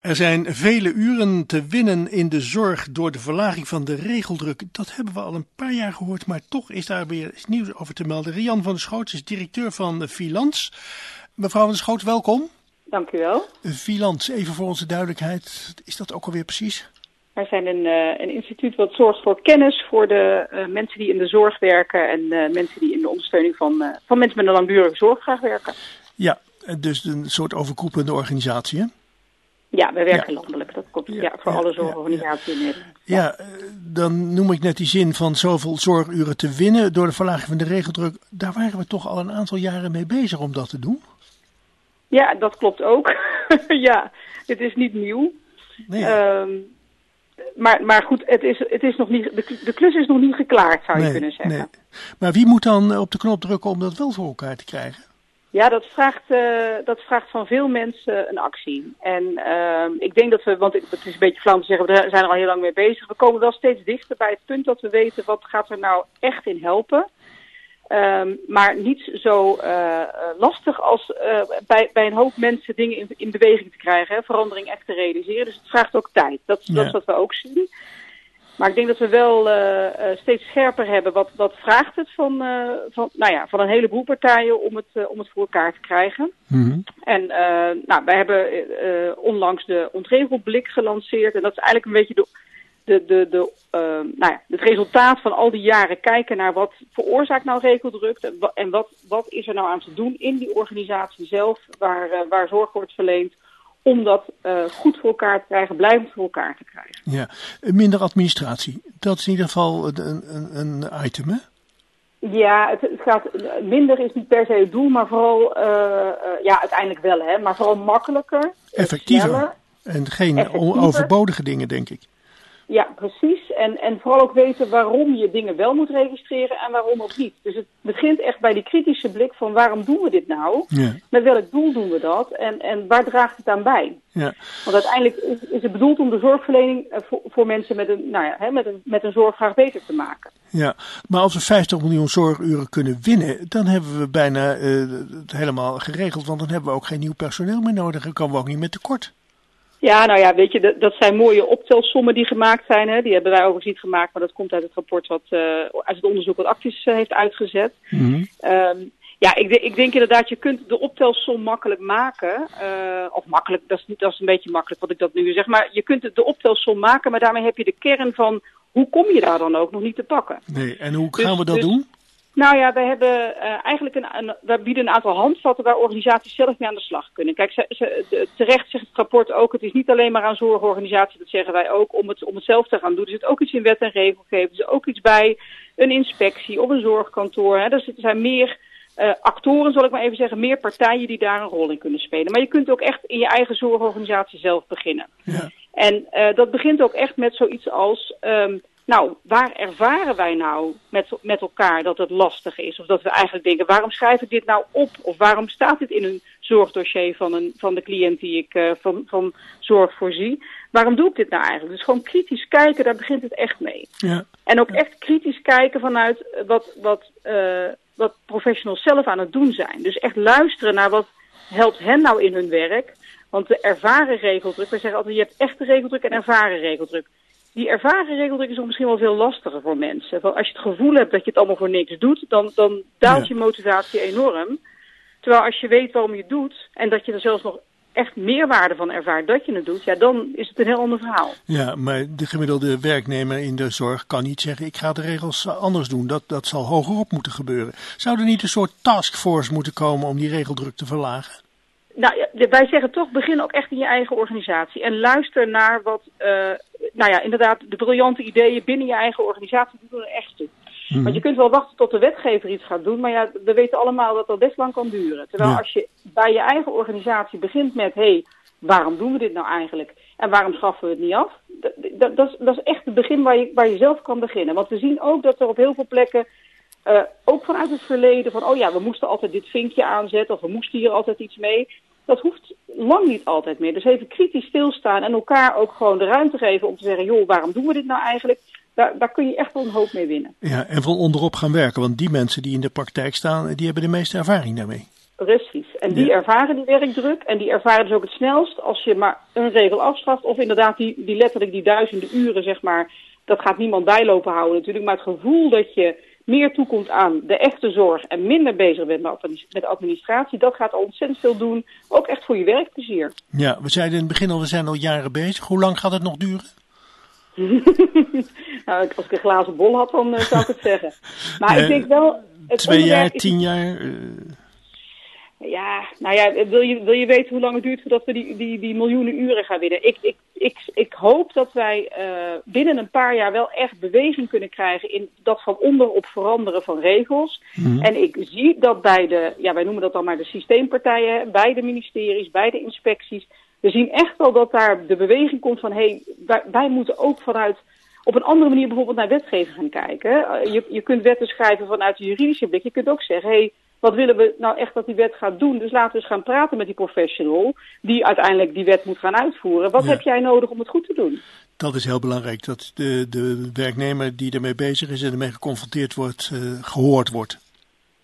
Er zijn vele uren te winnen in de zorg door de verlaging van de regeldruk. Dat hebben we al een paar jaar gehoord, maar toch is daar weer nieuws over te melden. Rian van der Schoot is directeur van Filans. Mevrouw van der Schoot, welkom. Dank u wel. Filans, even voor onze duidelijkheid, is dat ook alweer precies? Wij zijn een, uh, een instituut wat zorgt voor kennis voor de uh, mensen die in de zorg werken en uh, mensen die in de ondersteuning van, van mensen met een langdurige zorg graag werken. Ja, dus een soort overkoepelende organisatie, hè? Ja, we werken ja. landelijk. Dat komt ja, ja voor alle zorgorganisaties in Nederland. Ja, dan noem ik net die zin van zoveel zorguren te winnen door de verlaging van de regeldruk. Daar waren we toch al een aantal jaren mee bezig om dat te doen? Ja, dat klopt ook. ja, het is niet nieuw. Nee. Um, maar, maar goed, het is, het is nog niet, de, de klus is nog niet geklaard, zou je kunnen zeggen. Nee. Maar wie moet dan op de knop drukken om dat wel voor elkaar te krijgen? Ja, dat vraagt, uh, dat vraagt van veel mensen een actie. En uh, ik denk dat we, want het is een beetje flauw te zeggen, we zijn er al heel lang mee bezig. We komen wel steeds dichter bij het punt dat we weten wat gaat er nou echt in helpen. Um, maar niet zo uh, lastig als uh, bij, bij een hoop mensen dingen in, in beweging te krijgen, hè, verandering echt te realiseren. Dus het vraagt ook tijd. Dat, ja. dat is wat we ook zien. Maar ik denk dat we wel uh, steeds scherper hebben. Wat, wat vraagt het van, uh, van, nou ja, van een heleboel partijen om het, om het voor elkaar te krijgen? Mm -hmm. En nou, wij hebben onlangs de ontregelblik gelanceerd. En dat is eigenlijk een beetje de, de, de, de, nou ja, het resultaat van al die jaren kijken naar wat veroorzaakt nou regeldruk. En wat, wat is er nou aan te doen in die organisatie zelf waar, waar zorg wordt verleend om dat uh, goed voor elkaar te krijgen, blijvend voor elkaar te krijgen. Ja, minder administratie. Dat is in ieder geval een, een, een item, hè? Ja, het, gaat, minder is niet per se het doel, maar vooral, uh, uh, ja, uiteindelijk wel, hè, maar vooral makkelijker. Effectiever. Sneller, en geen overbodige dingen, denk ik. Ja, precies. En, en vooral ook weten waarom je dingen wel moet registreren en waarom ook niet. Dus het begint echt bij die kritische blik van waarom doen we dit nou? Ja. Met welk doel doen we dat? En, en waar draagt het aan bij? Ja. Want uiteindelijk is, is het bedoeld om de zorgverlening voor, voor mensen met een, nou ja, hè, met, een, met een zorgvraag beter te maken. Ja, maar als we 50 miljoen zorguren kunnen winnen, dan hebben we bijna uh, het helemaal geregeld. Want dan hebben we ook geen nieuw personeel meer nodig en komen we ook niet met tekort. Ja, nou ja, weet je, dat, dat zijn mooie optelsommen die gemaakt zijn. Hè. Die hebben wij overigens niet gemaakt, maar dat komt uit het rapport wat, uh, uit het onderzoek wat Actis uh, heeft uitgezet. Mm -hmm. um, ja, ik, ik denk inderdaad, je kunt de optelsom makkelijk maken. Uh, of makkelijk, dat is, niet, dat is een beetje makkelijk wat ik dat nu zeg. Maar je kunt de optelsom maken, maar daarmee heb je de kern van hoe kom je daar dan ook nog niet te pakken. Nee, en hoe gaan dus, we dat dus, doen? Nou ja, we hebben uh, eigenlijk een, een, we bieden een aantal handvatten waar organisaties zelf mee aan de slag kunnen. Kijk, ze, terecht zegt het rapport ook, het is niet alleen maar aan zorgorganisaties, dat zeggen wij ook, om het, om het zelf te gaan doen. Er zit ook iets in wet en regelgeving, er zit ook iets bij een inspectie of een zorgkantoor. Hè. Er zijn meer uh, actoren, zal ik maar even zeggen, meer partijen die daar een rol in kunnen spelen. Maar je kunt ook echt in je eigen zorgorganisatie zelf beginnen. Ja. En uh, dat begint ook echt met zoiets als... Um, nou, waar ervaren wij nou met, met elkaar dat het lastig is? Of dat we eigenlijk denken, waarom schrijf ik dit nou op? Of waarom staat dit in een zorgdossier van, een, van de cliënt die ik uh, van, van zorg voorzie? Waarom doe ik dit nou eigenlijk? Dus gewoon kritisch kijken, daar begint het echt mee. Ja. En ook echt kritisch kijken vanuit wat, wat, uh, wat professionals zelf aan het doen zijn. Dus echt luisteren naar wat helpt hen nou in hun werk. Want de ervaren regeldruk, wij zeggen altijd, je hebt echte regeldruk en ervaren regeldruk die ervaren regeldruk is misschien wel veel lastiger voor mensen. Want als je het gevoel hebt dat je het allemaal voor niks doet, dan, dan daalt ja. je motivatie enorm. Terwijl als je weet waarom je het doet en dat je er zelfs nog echt meerwaarde van ervaart dat je het doet, ja, dan is het een heel ander verhaal. Ja, maar de gemiddelde werknemer in de zorg kan niet zeggen, ik ga de regels anders doen. Dat, dat zal hogerop moeten gebeuren. Zou er niet een soort taskforce moeten komen om die regeldruk te verlagen? Nou, wij zeggen toch, begin ook echt in je eigen organisatie. En luister naar wat, uh, nou ja, inderdaad, de briljante ideeën binnen je eigen organisatie doen er echt toe. Mm-hmm. Want je kunt wel wachten tot de wetgever iets gaat doen, maar ja, we weten allemaal dat dat best lang kan duren. Terwijl ja. als je bij je eigen organisatie begint met, hé, hey, waarom doen we dit nou eigenlijk? En waarom schaffen we het niet af? Dat, dat, dat, is, dat is echt het begin waar je, waar je zelf kan beginnen. Want we zien ook dat er op heel veel plekken uh, ook vanuit het verleden van, oh ja, we moesten altijd dit vinkje aanzetten of we moesten hier altijd iets mee. Dat hoeft lang niet altijd meer. Dus even kritisch stilstaan en elkaar ook gewoon de ruimte geven om te zeggen, joh, waarom doen we dit nou eigenlijk? Daar, daar kun je echt wel een hoop mee winnen. Ja, en van onderop gaan werken, want die mensen die in de praktijk staan, die hebben de meeste ervaring daarmee. Precies. En die ervaren die werkdruk en die ervaren dus ook het snelst als je maar een regel afschaft of inderdaad die, die letterlijk die duizenden uren, zeg maar, dat gaat niemand bijlopen houden natuurlijk, maar het gevoel dat je meer toekomt aan de echte zorg en minder bezig bent met administratie, dat gaat al ontzettend veel doen. Ook echt voor je werkplezier. Ja, we zeiden in het begin al, we zijn al jaren bezig. Hoe lang gaat het nog duren? nou, als ik een glazen bol had, dan uh, zou ik het zeggen. Maar ik denk wel... Het twee jaar, tien jaar? Uh... Ja, nou ja, wil je, wil je weten hoe lang het duurt voordat we die, die, die miljoenen uren gaan winnen? Ik, ik, ik, ik hoop dat wij uh, binnen een paar jaar wel echt beweging kunnen krijgen in dat van onderop veranderen van regels. Mm. En ik zie dat bij de, ja, wij noemen dat dan maar de systeempartijen, bij de ministeries, bij de inspecties. We zien echt wel dat daar de beweging komt van, hé, hey, wij, wij moeten ook vanuit op een andere manier bijvoorbeeld naar wetgeving gaan kijken. Je, je kunt wetten schrijven vanuit de juridische blik. Je kunt ook zeggen, hé, hey, wat willen we nou echt dat die wet gaat doen? Dus laten we eens gaan praten met die professional die uiteindelijk die wet moet gaan uitvoeren. Wat heb jij nodig om het goed te doen? Dat is heel belangrijk, dat de, de werknemer die ermee bezig is en ermee geconfronteerd wordt, uh, gehoord wordt.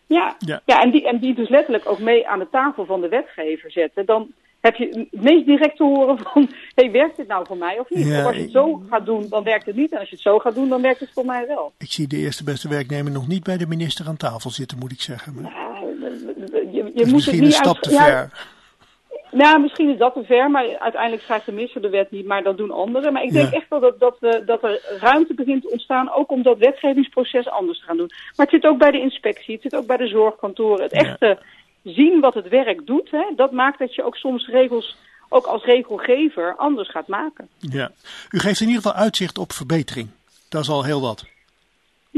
Ja, ja. ja en, die, en die dus letterlijk ook mee aan de tafel van de wetgever zetten. Dan, heb je het meest direct te horen van, hey, werkt dit nou voor mij of niet? of als je het zo gaat doen, dan werkt het niet. En als je het zo gaat doen, dan werkt het voor mij wel. Ik zie de eerste beste werknemer nog niet bij de minister aan tafel zitten, moet ik zeggen. Maar... Ja, je, je moet misschien een stap te ver. Nou, misschien is dat te ver, maar uiteindelijk schrijft de minister de wet niet, maar dat doen anderen. Maar ik denk echt wel dat, dat, we, dat er ruimte begint te ontstaan, ook om dat wetgevingsproces anders te gaan doen. Maar het zit ook bij de inspectie, het zit ook bij de zorgkantoren. Het echte zien wat het werk doet, hè, dat maakt dat je ook soms regels, ook als regelgever, anders gaat maken. Ja, u geeft in ieder geval uitzicht op verbetering. Dat is al heel wat.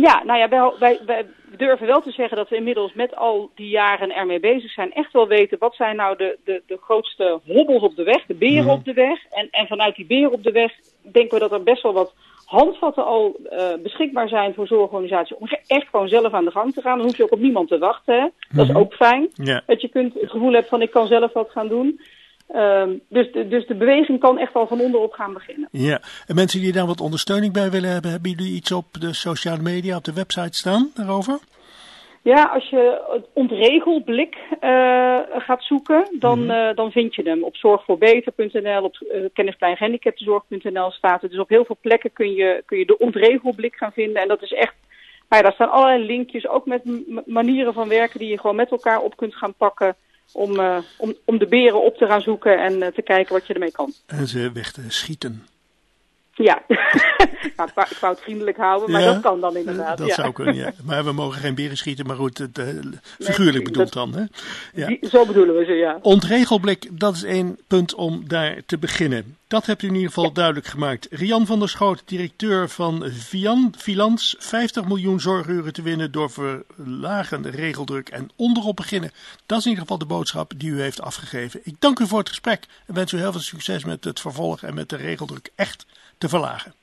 Ja, nou ja, wij, wij, wij, durven wel te zeggen dat we inmiddels met al die jaren ermee bezig zijn. Echt wel weten wat zijn nou de, de, de grootste hobbels op de weg, de beren mhm. op de weg. En, en vanuit die beren op de weg denken we dat er best wel wat handvatten al uh, beschikbaar zijn voor zorgorganisaties om echt gewoon zelf aan de gang te gaan. Dan hoef je ook op niemand te wachten. Hè? Dat is mhm. ook fijn. Dat je kunt het gevoel hebt van ik kan zelf wat gaan doen. Um, dus, de, dus de beweging kan echt al van onderop gaan beginnen. Ja, en mensen die daar wat ondersteuning bij willen hebben, hebben jullie iets op de sociale media, op de website staan daarover? Ja, als je het ontregelblik uh, gaat zoeken, dan, mm uh, dan vind je hem. Op zorgvoorbeter.nl, op uh, kennispleingehandicaptenzorg.nl staat het. Dus op heel veel plekken kun je, kun je de ontregelblik gaan vinden. En dat is echt, nou ja, daar staan allerlei linkjes, ook met manieren van werken die je gewoon met elkaar op kunt gaan pakken. Om, om, om de beren op te gaan zoeken en te kijken wat je ermee kan. En ze weg te schieten. Ja, nou, ik, wou, het vriendelijk houden, maar dat kan dan inderdaad. Dat zou kunnen, ja. Maar we mogen geen beren schieten, maar goed, het, uh, figuurlijk bedoeld dan. Hè? Ja. Die, zo bedoelen we ze, ja. Ontregelblik, dat is één punt om daar te beginnen. Dat hebt u in ieder geval duidelijk gemaakt. Rian van der Schoot, directeur van Vian, Filans, 50 miljoen zorguren te winnen door verlagende regeldruk en onderop beginnen. Dat is in ieder geval de boodschap die u heeft afgegeven. Ik dank u voor het gesprek en wens u heel veel succes met het vervolg en met de regeldruk echt te verlagen.